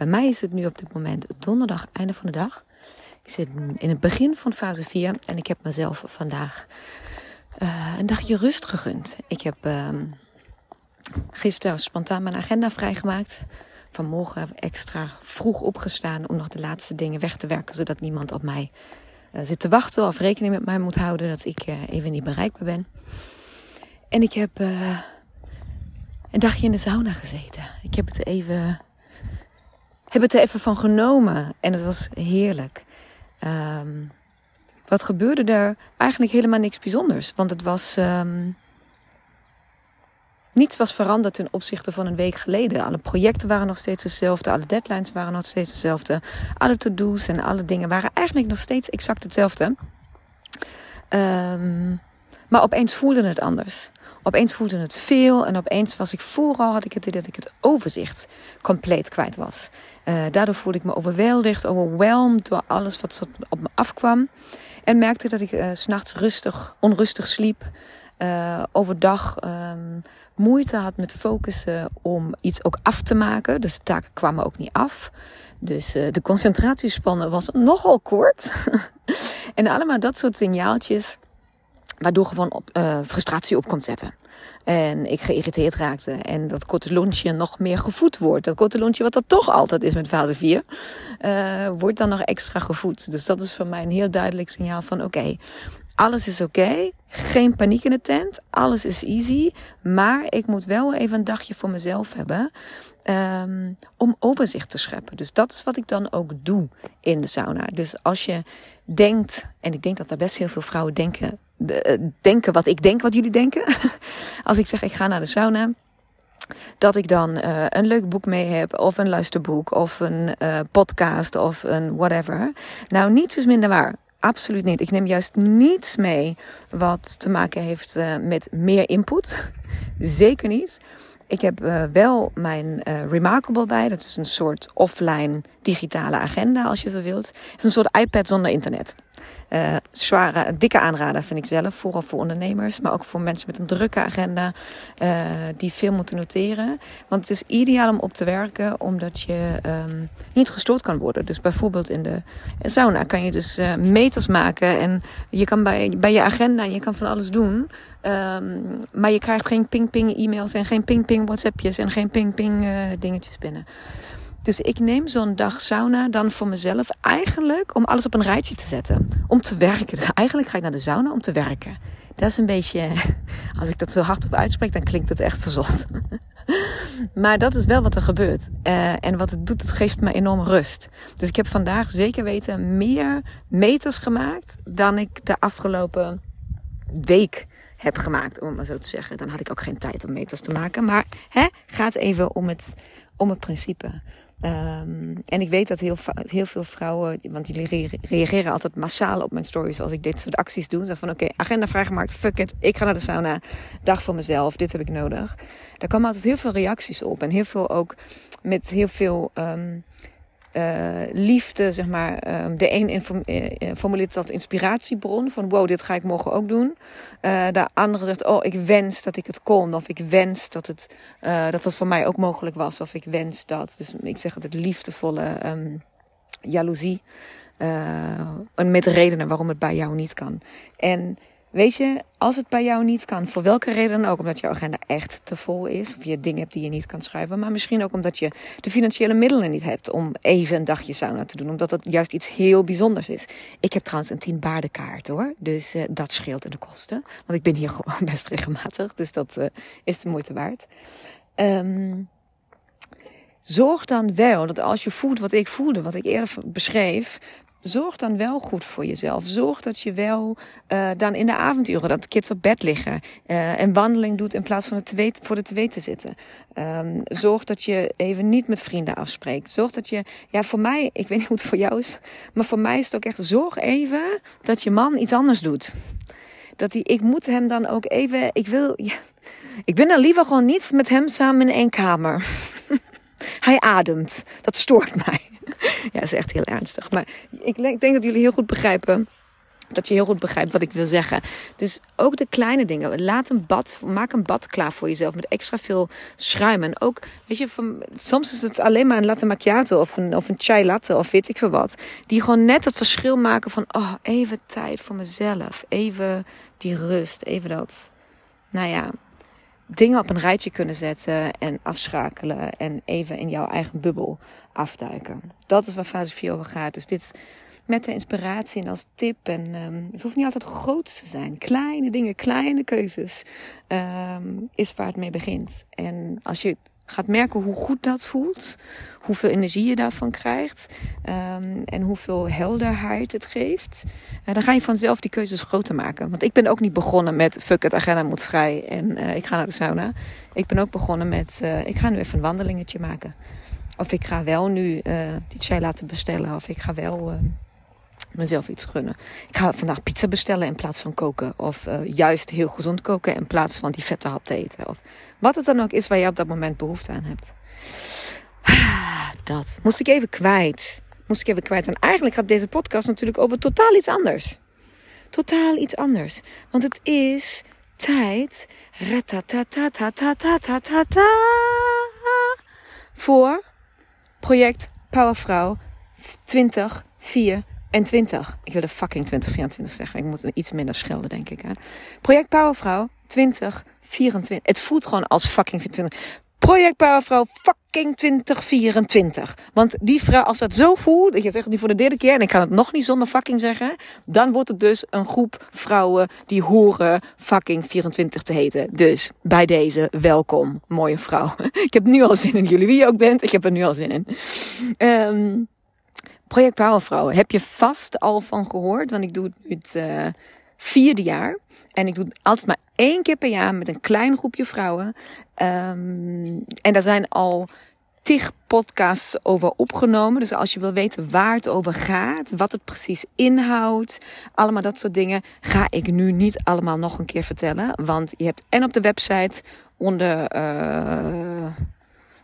Bij mij is het nu op dit moment donderdag, einde van de dag. Ik zit in het begin van fase 4 en ik heb mezelf vandaag uh, een dagje rust gegund. Ik heb uh, gisteren spontaan mijn agenda vrijgemaakt. Vanmorgen extra vroeg opgestaan om nog de laatste dingen weg te werken, zodat niemand op mij uh, zit te wachten of rekening met mij moet houden dat ik uh, even niet bereikbaar ben. En ik heb een dagje in de sauna gezeten. Ik heb het even heb het er even van genomen en het was heerlijk. Um, wat gebeurde er? Eigenlijk helemaal niks bijzonders. Want het was. Um, niets was veranderd ten opzichte van een week geleden. Alle projecten waren nog steeds hetzelfde. Alle deadlines waren nog steeds hetzelfde. Alle to-do's en alle dingen waren eigenlijk nog steeds exact hetzelfde. Um, maar opeens voelde het anders. Opeens voelde het veel en opeens was ik vooral had ik het idee dat ik het overzicht compleet kwijt was. Uh, daardoor voelde ik me overweldigd, overweldigd door alles wat op me afkwam. En merkte dat ik uh, s'nachts rustig, onrustig sliep. Uh, overdag um, moeite had met focussen om iets ook af te maken. Dus de taken kwamen ook niet af. Dus de concentratiespannen was nogal kort. en allemaal dat soort signaaltjes Waardoor gewoon op, uh, frustratie op komt zetten. En ik geïrriteerd raakte. En dat korte lontje nog meer gevoed wordt. Dat korte lontje, wat dat toch altijd is met fase 4, uh, eh, wordt dan nog extra gevoed. Dus dat is voor mij een heel duidelijk signaal van: oké, alles is oké. Geen paniek in de tent. Alles is easy. Maar ik moet wel even een dagje voor mezelf hebben. Um, om overzicht te scheppen. Dus dat is wat ik dan ook doe in de sauna. Dus als je denkt, en ik denk dat daar best heel veel vrouwen denken eh, denken wat ik denk wat jullie denken. Als ik zeg ik ga naar de sauna. Dat ik dan uh, een leuk boek mee heb, of een luisterboek, of een uh, podcast, of een whatever. Nou, niets is minder waar. Absoluut niet. Ik neem juist niets mee wat te maken heeft met meer input. Zeker niet. Ik heb wel mijn Remarkable bij. Dat is een soort offline digitale agenda, als je zo wilt. Het is een soort iPad zonder internet. Uh, zware, dikke aanrader vind ik zelf. Vooral voor ondernemers, maar ook voor mensen met een drukke agenda. Uh, die veel moeten noteren. Want het is ideaal om op te werken, omdat je um, niet gestoord kan worden. Dus bijvoorbeeld in de sauna kan je dus uh, meters maken. En je kan bij, bij je agenda, je kan van alles doen. Um, maar je krijgt geen ping-ping e-mails en geen ping-ping WhatsAppjes en geen ping-ping dingetjes binnen. Dus ik neem zo'n dag sauna dan voor mezelf eigenlijk om alles op een rijtje te zetten. Om te werken. Dus eigenlijk ga ik naar de sauna om te werken. Dat is een beetje, als ik dat zo hardop uitspreek, dan klinkt het echt verzot. maar dat is wel wat er gebeurt. Uh, en wat het doet, het geeft me enorm rust. Dus ik heb vandaag zeker weten meer meters gemaakt dan ik de afgelopen week heb gemaakt, om het maar zo te zeggen. Dan had ik ook geen tijd om meters te maken. Maar hè, gaat even om het, om het principe. Um, en ik weet dat heel, heel veel vrouwen, want jullie reageren altijd massaal op mijn stories als ik dit soort acties doe. Zeg van oké, agenda vrijgemaakt, fuck it, ik ga naar de sauna, dag voor mezelf, dit heb ik nodig. Daar komen altijd heel veel reacties op en heel veel ook met heel veel um, uh, liefde, zeg maar. Um, de een uh, formuleert dat inspiratiebron van wow, dit ga ik morgen ook doen. De andere zegt, oh, ik wens dat ik het kon. Of ik wens dat het, dat dat voor mij ook mogelijk was. Of ik wens dat. Dus ik zeg altijd liefdevolle um, jaloezie. en met redenen waarom het bij jou niet kan. En Weet je, als het bij jou niet kan, voor welke reden dan ook, omdat jouw agenda echt te vol is, of je dingen hebt die je niet kan schrijven, maar misschien ook omdat je de financiële middelen niet hebt om even een dagje sauna te doen, omdat het juist iets heel bijzonders is. Ik heb trouwens een 10 baardenkaart hoor, dus uh, dat scheelt in de kosten, want ik ben hier gewoon best regelmatig, dus dat uh, is de moeite waard. Um, zorg dan wel dat als je voelt wat ik voelde, wat ik eerder beschreef, zorg dan wel goed voor jezelf. Zorg dat je wel uh, dan in de avonduren, dat de kids op bed liggen, uh, een wandeling doet in plaats van het twee, voor de twee te zitten. Um, zorg dat je even niet met vrienden afspreekt. Zorg dat je, ja, voor mij, ik weet niet hoe het voor jou is, maar voor mij is het ook echt, zorg even dat je man iets anders doet. Dat die, ik moet hem dan ook even, ik wil, ja, ik ben dan liever gewoon niet met hem samen in één kamer. Hij ademt. Dat stoort mij. ja, is echt heel ernstig. Maar ik denk dat jullie heel goed begrijpen dat je heel goed begrijpt wat ik wil zeggen. Dus ook de kleine dingen. Laat een bad, maak een bad klaar voor jezelf met extra veel schuim. En ook, weet je, soms is het alleen maar een latte macchiato of een, of een chai latte of weet ik veel wat. Die gewoon net het verschil maken van, oh, even tijd voor mezelf. Even die rust, even dat, nou ja, dingen op een rijtje kunnen zetten en afschakelen en even in jouw eigen bubbel afduiken. Dat is waar fase 4 over gaat. Dus dit met de inspiratie en als tip. En um, het hoeft niet altijd groot te zijn. Kleine dingen, kleine keuzes um, is waar het mee begint. En als je gaat merken hoe goed dat voelt, hoeveel energie je daarvan krijgt um, en hoeveel helderheid het geeft, uh, dan ga je vanzelf die keuzes groter maken. Want ik ben ook niet begonnen met fuck het agenda moet vrij en uh, ik ga naar de sauna. Ik ben ook begonnen met uh, ik ga nu even een wandelingetje maken. Of ik ga wel nu die chai laten bestellen of ik ga wel mezelf iets gunnen. Ik ga vandaag pizza bestellen in plaats van koken. Of uh, juist heel gezond koken in plaats van die vette hap te eten. Of wat het dan ook is waar je op dat moment behoefte aan hebt. Dat moest ik even kwijt. Moest ik even kwijt. En eigenlijk gaat deze podcast natuurlijk over totaal iets anders. Totaal iets anders. Want het is tijd. Voor project Powervrouw 2024 en 20. Ik wil de fucking 2024 zeggen. Ik moet iets minder schelden, denk ik. Hè? Project Powervrouw 2024. Het voelt gewoon als fucking 20. Project Powervrouw fucking 2024. Want die vrouw, als dat zo voelt, dat je zegt die voor de derde keer, en ik kan het nog niet zonder fucking zeggen, dan wordt het dus een groep vrouwen die horen fucking 24 te heten. Dus bij deze, welkom, mooie vrouw. Ik heb nu al zin in jullie, wie je ook bent, ik heb er nu al zin in. Um, Project Powervrouwen heb je vast al van gehoord, want ik doe het nu het uh, vierde jaar. En ik doe het altijd maar één keer per jaar met een klein groepje vrouwen. Um, en daar zijn al tig podcasts over opgenomen. Dus als je wil weten waar het over gaat, wat het precies inhoudt, allemaal dat soort dingen, ga ik nu niet allemaal nog een keer vertellen. Want je hebt en op de website onder. Uh,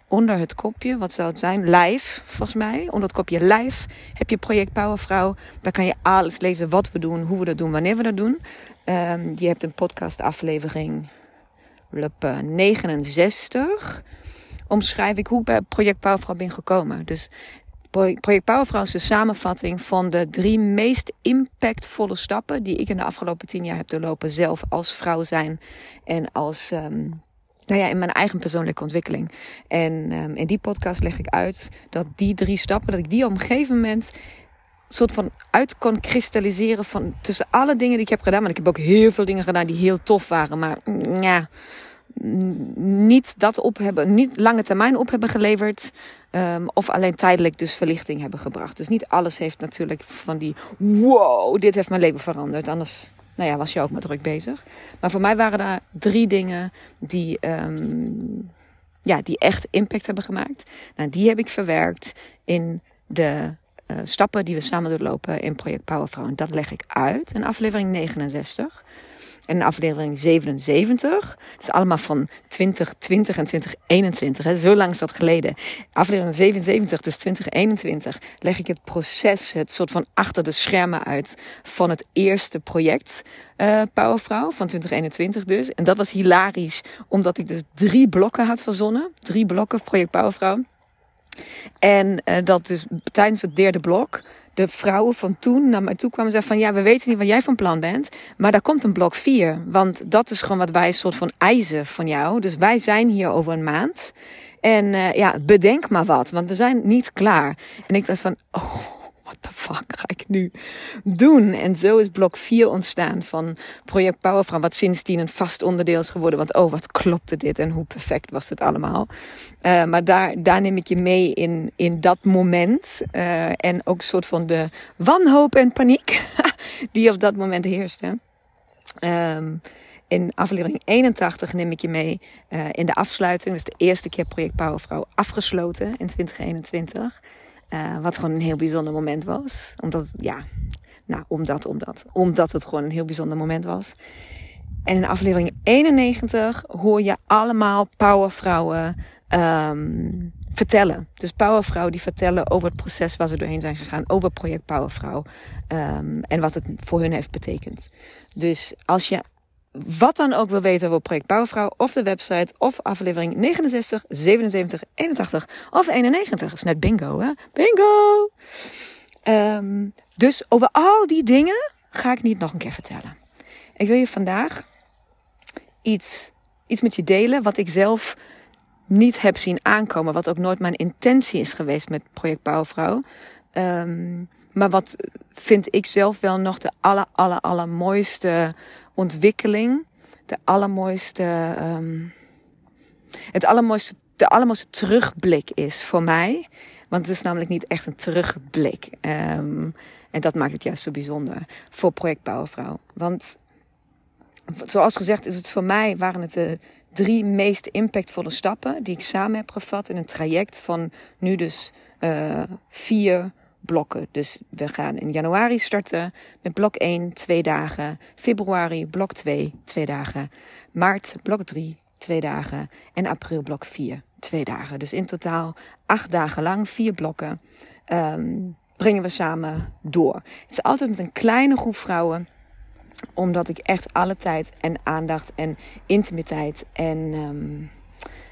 onder het kopje, wat zou het zijn? Live, volgens mij. Onder het kopje live heb je Project Powervrouw. Daar kan je alles lezen wat we doen, hoe we dat doen, wanneer we dat doen. Um, je hebt een podcast aflevering 69. Omschrijf ik hoe ik bij Project Powervrouw ben gekomen. Dus Project Powervrouw is de samenvatting van de drie meest impactvolle stappen die ik in de afgelopen tien jaar heb doorlopen. Zelf als vrouw zijn en als um, nou ja, in mijn eigen persoonlijke ontwikkeling. En um, in die podcast leg ik uit dat die drie stappen, dat ik die op een gegeven moment soort van uit kon kristalliseren van tussen alle dingen die ik heb gedaan. Maar ik heb ook heel veel dingen gedaan die heel tof waren. Maar mm, ja, niet dat op hebben, niet lange termijn op hebben geleverd. Um, of alleen tijdelijk dus verlichting hebben gebracht. Dus niet alles heeft natuurlijk van die wow, dit heeft mijn leven veranderd. Anders nou ja, was je ook met druk bezig. Maar voor mij waren daar drie dingen die, um, ja, die echt impact hebben gemaakt. Nou, die heb ik verwerkt in de uh, stappen die we samen doorlopen in Project Powervrouw. En dat leg ik uit in aflevering 69 en aflevering 77. Het is allemaal van 2020 en 2021. Hè. Zo lang is dat geleden. Aflevering 77, dus 2021, leg ik het proces, het soort van achter de schermen uit van het eerste project. Uh, Powervrouw van 2021 dus. En dat was hilarisch, omdat ik dus drie blokken had verzonnen. Drie blokken project Powervrouw. En uh, dat dus tijdens het derde blok de vrouwen van toen naar mij toe kwamen en zeiden van ja, we weten niet wat jij van plan bent, maar daar komt een blok 4. Want dat is gewoon wat wij een soort van eisen van jou. Dus wij zijn hier over een maand. En uh, ja, bedenk maar wat, want we zijn niet klaar. En ik dacht van, oh, what the fuck ga ik nu doen? En zo is blok 4 ontstaan van Project Powervrouw, wat sindsdien een vast onderdeel is geworden. Want oh, wat klopte dit en hoe perfect was het allemaal. Uh, maar daar, daar neem ik je mee in, in dat moment. Uh, en ook een soort van de wanhoop en paniek die op dat moment heerste. Um, in aflevering 81 neem ik je mee uh, in de afsluiting. Dus de eerste keer Project Powervrouw afgesloten in 2021. Uh, wat gewoon een heel bijzonder moment was. Omdat, ja, nou, omdat, omdat. Omdat het gewoon een heel bijzonder moment was. En in aflevering 91 hoor je allemaal powervrouwen um, vertellen. Dus powervrouwen die vertellen over het proces waar ze doorheen zijn gegaan. Over project Powervrouw. Um, en wat het voor hun heeft betekend. Dus als je wat dan ook wil weten over Project Powervrouw, of de website, of aflevering 69, 77, 81 of 91. is net bingo, hè? Bingo! Um, dus over al die dingen ga ik niet nog een keer vertellen. Ik wil je vandaag iets, iets met je delen wat ik zelf niet heb zien aankomen. Wat ook nooit mijn intentie is geweest met Project Powervrouw. Um, maar wat vind ik zelf wel nog de aller, aller, allermooiste ontwikkeling, de allermooiste, um, het allermooiste, de allermooiste terugblik is voor mij. Want het is namelijk niet echt een terugblik. Um, en dat maakt het juist zo bijzonder voor Project. Want zoals gezegd is het voor mij, waren het de drie meest impactvolle stappen die ik samen heb gevat in een traject van nu dus uh, vier blokken. Dus we gaan in januari starten met blok 1, twee dagen. Februari blok 2, twee dagen. Maart blok 3, twee dagen. En april blok 4, twee dagen. Dus in totaal acht dagen lang, vier blokken, um, brengen we samen door. Het is altijd met een kleine groep vrouwen omdat ik echt alle tijd en aandacht en intimiteit en um,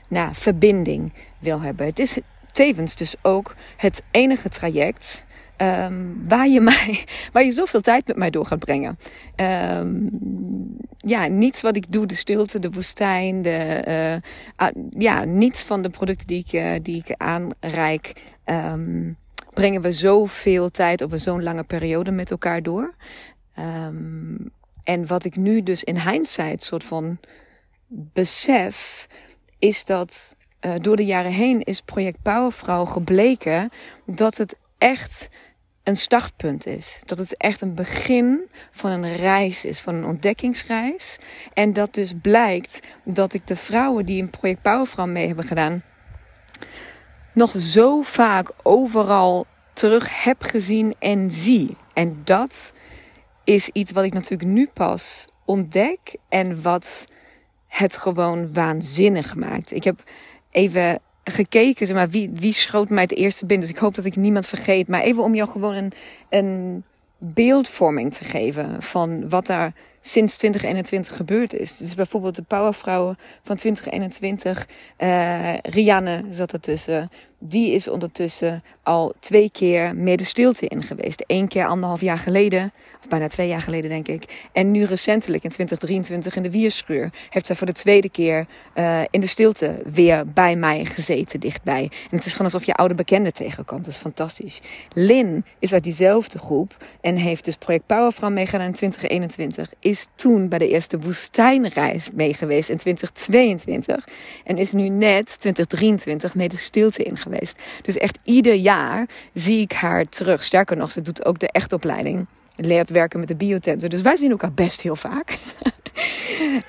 nou, verbinding wil hebben. Het is tevens dus ook het enige traject um, waar, je mij, waar je zoveel tijd met mij door gaat brengen. Um, ja, niets wat ik doe, de stilte, de woestijn, de, uh, ja, niets van de producten die ik, uh, die ik aanreik, um, brengen we zoveel tijd over zo'n lange periode met elkaar door. en wat ik nu dus in hindsight soort van besef, is dat uh, door de jaren heen is Project Powervrouw gebleken dat het echt een startpunt is. Dat het echt een begin van een reis is, van een ontdekkingsreis. En dat dus blijkt dat ik de vrouwen die in Project Powervrouw mee hebben gedaan, nog zo vaak overal terug heb gezien en zie. En dat is iets wat ik natuurlijk nu pas ontdek en wat het gewoon waanzinnig maakt. Ik heb even gekeken, zeg maar, wie, wie schoot mij het eerste binnen. Dus ik hoop dat ik niemand vergeet. Maar even om jou gewoon een, beeldvorming te geven van wat daar sinds 2021 gebeurd is. Dus bijvoorbeeld de powervrouwen van 2021. Uh, Rianne zat ertussen. Die is ondertussen al twee keer meer de stilte in geweest. Eén keer anderhalf jaar geleden, of bijna twee jaar geleden denk ik. En nu recentelijk in 2023 in de Wierschuur heeft zij voor de tweede keer uh, in de stilte weer bij mij gezeten, dichtbij. En het is gewoon alsof je oude bekende tegenkomt. Dat is fantastisch. Lin is uit diezelfde groep en heeft dus project Powervrouw meegedaan in 2021. Is toen bij de eerste woestijnreis meegeweest in 2022. En is nu net 2023 mee de stilte in geweest. Dus echt ieder jaar zie ik haar terug. Sterker nog, ze doet ook de echtopleiding. Leert werken met de biotenten. Dus wij zien elkaar best heel vaak.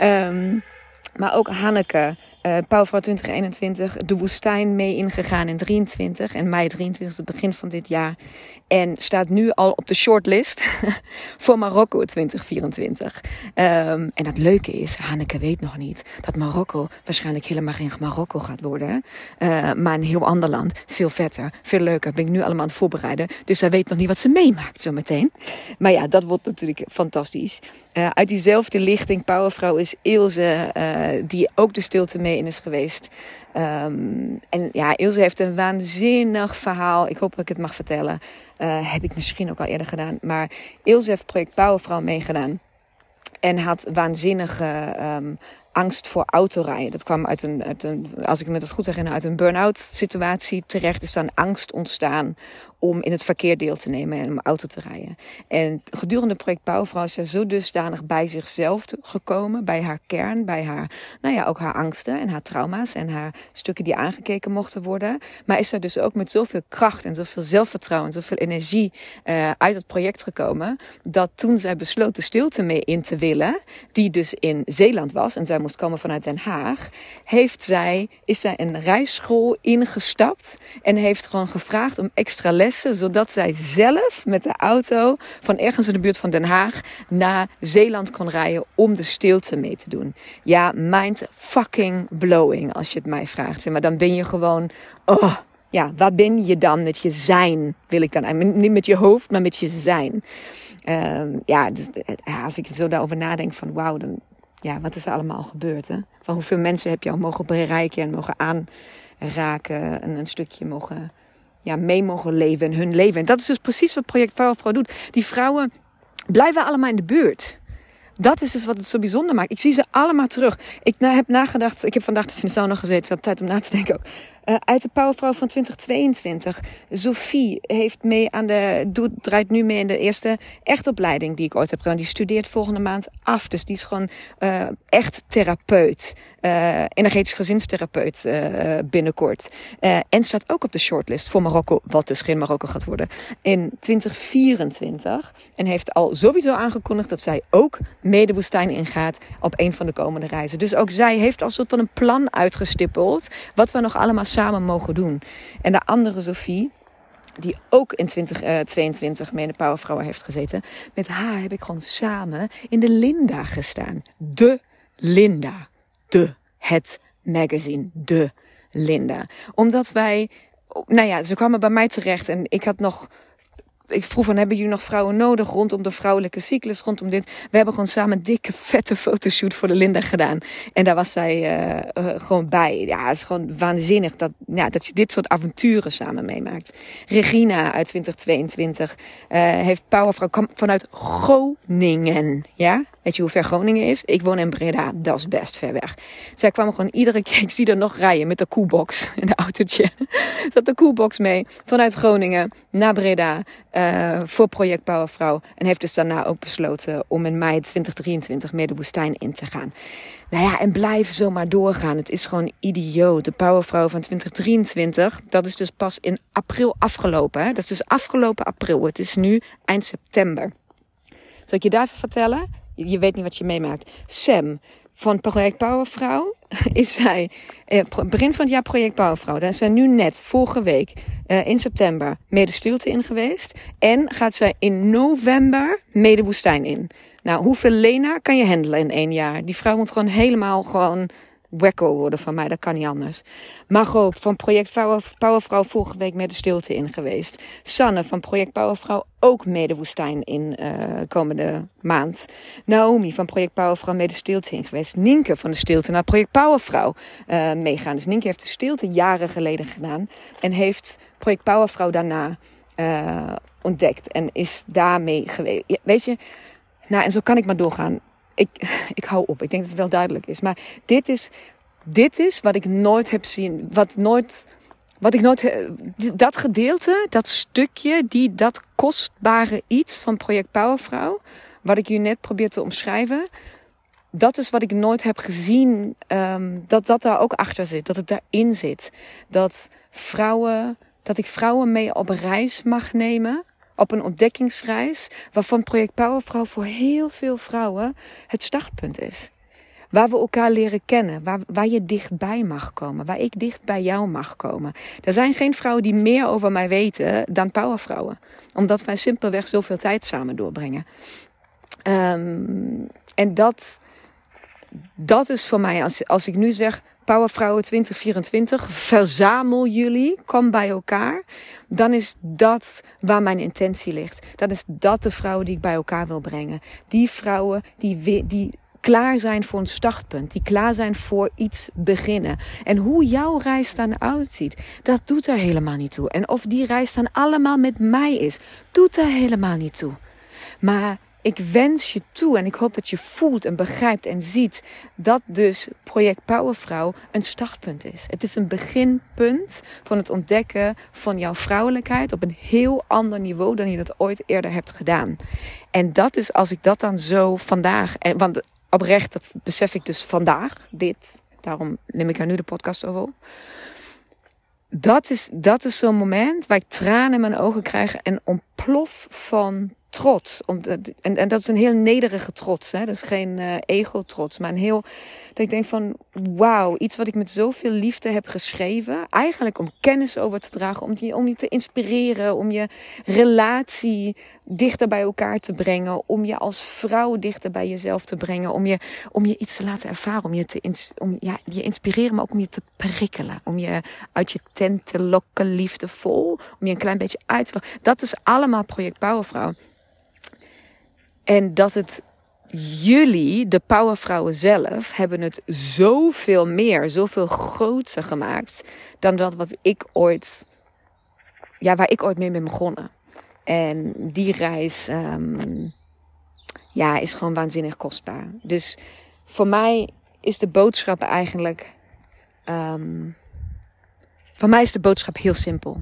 um, maar ook Hanneke, uh, Pauwvrouw 2021, de woestijn mee ingegaan in 23. En mei 23, het begin van dit jaar. En staat nu al op de shortlist voor Marokko 2024. Um, en het leuke is, Hanneke weet nog niet dat Marokko waarschijnlijk helemaal geen Marokko gaat worden. Uh, maar een heel ander land. Veel vetter, veel leuker. Ben ik nu allemaal aan het voorbereiden. Dus zij weet nog niet wat ze meemaakt zometeen. Maar ja, dat wordt natuurlijk fantastisch. Uh, uit diezelfde lichting, Powervrouw, is Ilse, uh, die ook de stilte mee in is geweest. Ehm, en ja, Ilse heeft een waanzinnig verhaal. Ik hoop dat ik het mag vertellen. Uh, heb ik misschien ook al eerder gedaan. Maar Ilse heeft project Powervrouw meegedaan. En had waanzinnige um, angst voor autorijden. Dat kwam uit een, uit een, als ik me dat goed herinner, uit een burn-out situatie terecht. Is dan angst ontstaan om in het verkeer deel te nemen en om auto te rijden. En gedurende project Bouwvrouw is ze zo dusdanig bij zichzelf gekomen, bij haar kern, bij haar, nou ja, ook haar angsten en haar trauma's en haar stukken die aangekeken mochten worden. Maar is er dus ook met zoveel kracht en zoveel zelfvertrouwen en zoveel energie uh, uit het project gekomen, dat toen zij besloot de stilte mee in te willen, die dus in Zeeland was en zij moest komen vanuit Den Haag, heeft zij, is zij een rijschool ingestapt en heeft gewoon gevraagd om extra les zodat zij zelf met de auto van ergens in de buurt van Den Haag naar Zeeland kon rijden om de stilte mee te doen. Ja, mind fucking blowing als je het mij vraagt. Maar dan ben je gewoon, oh, ja, waar ben je dan met je zijn? Wil ik dan, niet met je hoofd, maar met je zijn. Um, ja, dus, eh, als ik zo daarover nadenk van wauw, dan, ja, wat is er allemaal gebeurd? Hè? Van hoeveel mensen heb je al mogen bereiken en mogen aanraken en een stukje mogen ja, mee mogen leven in hun leven. En dat is dus precies wat Project Vrouwenvrouw doet. Die vrouwen blijven allemaal in de buurt. Dat is dus wat het zo bijzonder maakt. Ik zie ze allemaal terug. Ik heb nagedacht, ik heb vandaag dus in de sauna gezeten, ik had tijd om na te denken ook. Uh, uit de Powervrouw van 2022. Sophie heeft mee aan de, doet, draait nu mee in de eerste echtopleiding die ik ooit heb gedaan. Die studeert volgende maand af. Dus die is gewoon uh, echt therapeut. Uh, energetisch gezinstherapeut binnenkort. en staat ook op de shortlist voor Marokko, wat dus geen Marokko gaat worden, in 2024. En heeft al sowieso aangekondigd dat zij ook mee woestijn ingaat op een van de komende reizen. Dus ook zij heeft al soort van een plan uitgestippeld. Wat we nog allemaal samen mogen doen. En de andere Sophie, die ook in 2022 uh, mee in de Powervrouwen heeft gezeten. Met haar heb ik gewoon samen in de Linda gestaan. De Linda. De, het magazine. De Linda. Omdat wij, nou ja, ze kwamen bij mij terecht en ik had nog ik vroeg van, hebben jullie nog vrouwen nodig rondom de vrouwelijke cyclus, rondom dit? We hebben gewoon samen een dikke, vette fotoshoot voor de Linda gedaan. En daar was zij uh, gewoon bij. Ja, het is gewoon waanzinnig dat, ja, dat je dit soort avonturen samen meemaakt. Regina uit 2022 uh, heeft Powervrouw vanuit Groningen, ja? Weet je hoe ver Groningen is? Ik woon in Breda, dat is best ver weg. Zij kwam gewoon iedere keer, ik zie er nog rijden met de koelbox in de autootje. Zat de koelbox mee vanuit Groningen naar Breda uh, voor Project Powervrouw. En heeft dus daarna ook besloten om in mei 2023 mee de woestijn in te gaan. Nou ja, en blijf zomaar doorgaan. Het is gewoon idioot. De Powervrouw van 2023, dat is dus pas in april afgelopen. Hè? Dat is dus afgelopen april. Het is nu eind september. Zal ik je daar even vertellen? Je weet niet wat je meemaakt. Sam van Project Powervrouw is zij eh, begin van het jaar Project Powervrouw. Daar is zij nu net vorige week eh, in september mede in geweest. En gaat zij in november mede woestijn in. Nou, hoeveel Lena kan je handelen in één jaar? Die vrouw moet gewoon helemaal gewoon wekko worden van mij. Dat kan niet anders. Margot van Project Powervrouw vorige week met de stilte in geweest. Sanne van Project Powervrouw ook mede woestijn in uh, komende maand. Naomi van Project Powervrouw mede stilte in geweest. Nienke van de stilte naar Project Powervrouw uh, meegaan. Dus Nienke heeft de stilte jaren geleden gedaan. En heeft Project Powervrouw daarna uh, ontdekt. En is daarmee geweest. weet je, nou en zo kan ik maar doorgaan ik, ik hou op. Ik denk dat het wel duidelijk is. Maar dit is, dit is wat ik nooit heb zien. Wat nooit. Wat ik nooit. Dat gedeelte, dat stukje, die, dat kostbare iets van Project Powervrouw. Wat ik je net probeer te omschrijven. Dat is wat ik nooit heb gezien. Um, dat dat daar ook achter zit. Dat het daarin zit. Dat vrouwen. Dat ik vrouwen mee op reis mag nemen op een ontdekkingsreis waarvan Project Powervrouw voor heel veel vrouwen het startpunt is. Waar we elkaar leren kennen, waar, waar je dichtbij mag komen, waar ik dicht bij jou mag komen. Er zijn geen vrouwen die meer over mij weten dan powervrouwen, omdat wij simpelweg zoveel tijd samen doorbrengen. Um, en dat, dat is voor mij, als, als ik nu zeg, Powervrouwen 2024, verzamel jullie, kom bij elkaar. Dan is dat waar mijn intentie ligt. Dan is dat de vrouwen die ik bij elkaar wil brengen. Die vrouwen die, die klaar zijn voor een startpunt, die klaar zijn voor iets beginnen. En hoe jouw reis dan uitziet, dat doet er helemaal niet toe. En of die reis dan allemaal met mij is, doet er helemaal niet toe. Maar ik wens je toe en ik hoop dat je voelt en begrijpt en ziet dat dus Project Powervrouw een startpunt is. Het is een beginpunt van het ontdekken van jouw vrouwelijkheid op een heel ander niveau dan je dat ooit eerder hebt gedaan. En dat is als ik dat dan zo vandaag, en, want oprecht, dat besef ik dus vandaag, dit, daarom neem ik er nu de podcast over op dat is, dat is zo'n moment waar ik tranen in mijn ogen krijg en ontplof van trots. En, en dat is een heel nederige trots. Hè? Dat is geen uh, ego-trots, maar een heel. Dat ik denk van: wauw, iets wat ik met zoveel liefde heb geschreven. Eigenlijk om kennis over te dragen, om je, om je te inspireren, om je relatie dichter bij elkaar te brengen. Om je als vrouw dichter bij jezelf te brengen. Om je, om je iets te laten ervaren. Om je te om, ja, je inspireren, maar ook om je te prikkelen. Om je uit je tent te lokken, liefdevol. Om je een klein beetje uit te lokken. Dat is allemaal Project Powervrouw. En dat het jullie, de powervrouwen zelf, hebben het zoveel meer, zoveel groter gemaakt dan dat wat ik ooit, ja, waar ik ooit mee ben begonnen. En die reis, um, ja, is gewoon waanzinnig kostbaar. Dus voor mij is de boodschap eigenlijk, um, voor mij is de boodschap heel simpel.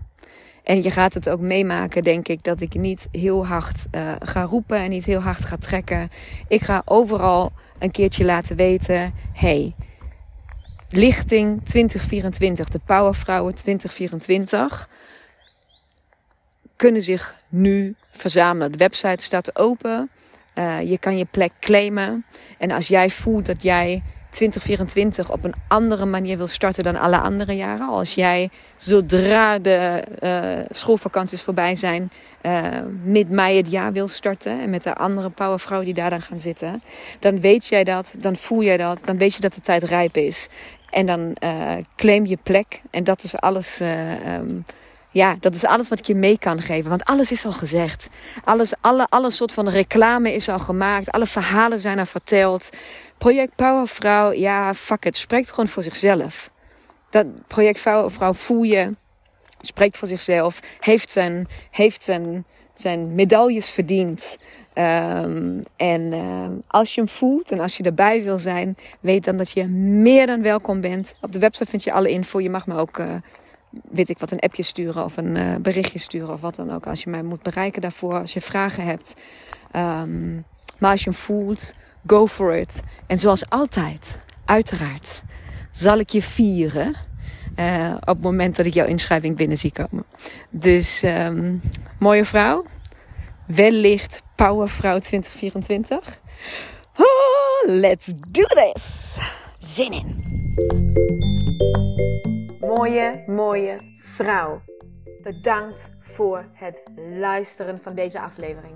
En je gaat het ook meemaken, denk ik, dat ik niet heel hard uh, ga roepen en niet heel hard ga trekken. Ik ga overal een keertje laten weten: hey, lichting 2024, de Powervrouwen 2024 kunnen zich nu verzamelen. De website staat open. Uh, je kan je plek claimen. En als jij voelt dat jij 2024 op een andere manier wil starten dan alle andere jaren. Als jij zodra de uh, schoolvakanties voorbij zijn, uh, mid-mei het jaar wil starten. En met de andere powervrouwen die daar dan gaan zitten. Dan weet jij dat, dan voel jij dat, dan weet je dat de tijd rijp is. En dan uh, claim je plek. En dat is alles. Um, ja, dat is alles wat ik je mee kan geven. Want alles is al gezegd. Alles, alle, alle soort van reclame is al gemaakt. Alle verhalen zijn al verteld. Project Powervrouw, ja, fuck it. Spreekt gewoon voor zichzelf. Dat project Powervrouw voel je. Spreekt voor zichzelf. Heeft zijn, heeft zijn, zijn medailles verdiend. Um, en uh, als je hem voelt en als je erbij wil zijn, weet dan dat je meer dan welkom bent. Op de website vind je alle info. Je mag me ook uh, weet ik wat, een appje sturen of een uh, berichtje sturen of wat dan ook. Als je mij moet bereiken daarvoor, als je vragen hebt. Um, maar als je hem voelt, go for it. En zoals altijd, uiteraard, zal ik je vieren. Uh, op het moment dat ik jouw inschrijving binnen zie komen. Dus um, mooie vrouw. Wellicht Powervrouw 2024. Oh, let's do this! Zin in! mooie, mooie vrouw. Bedankt voor het luisteren van deze aflevering.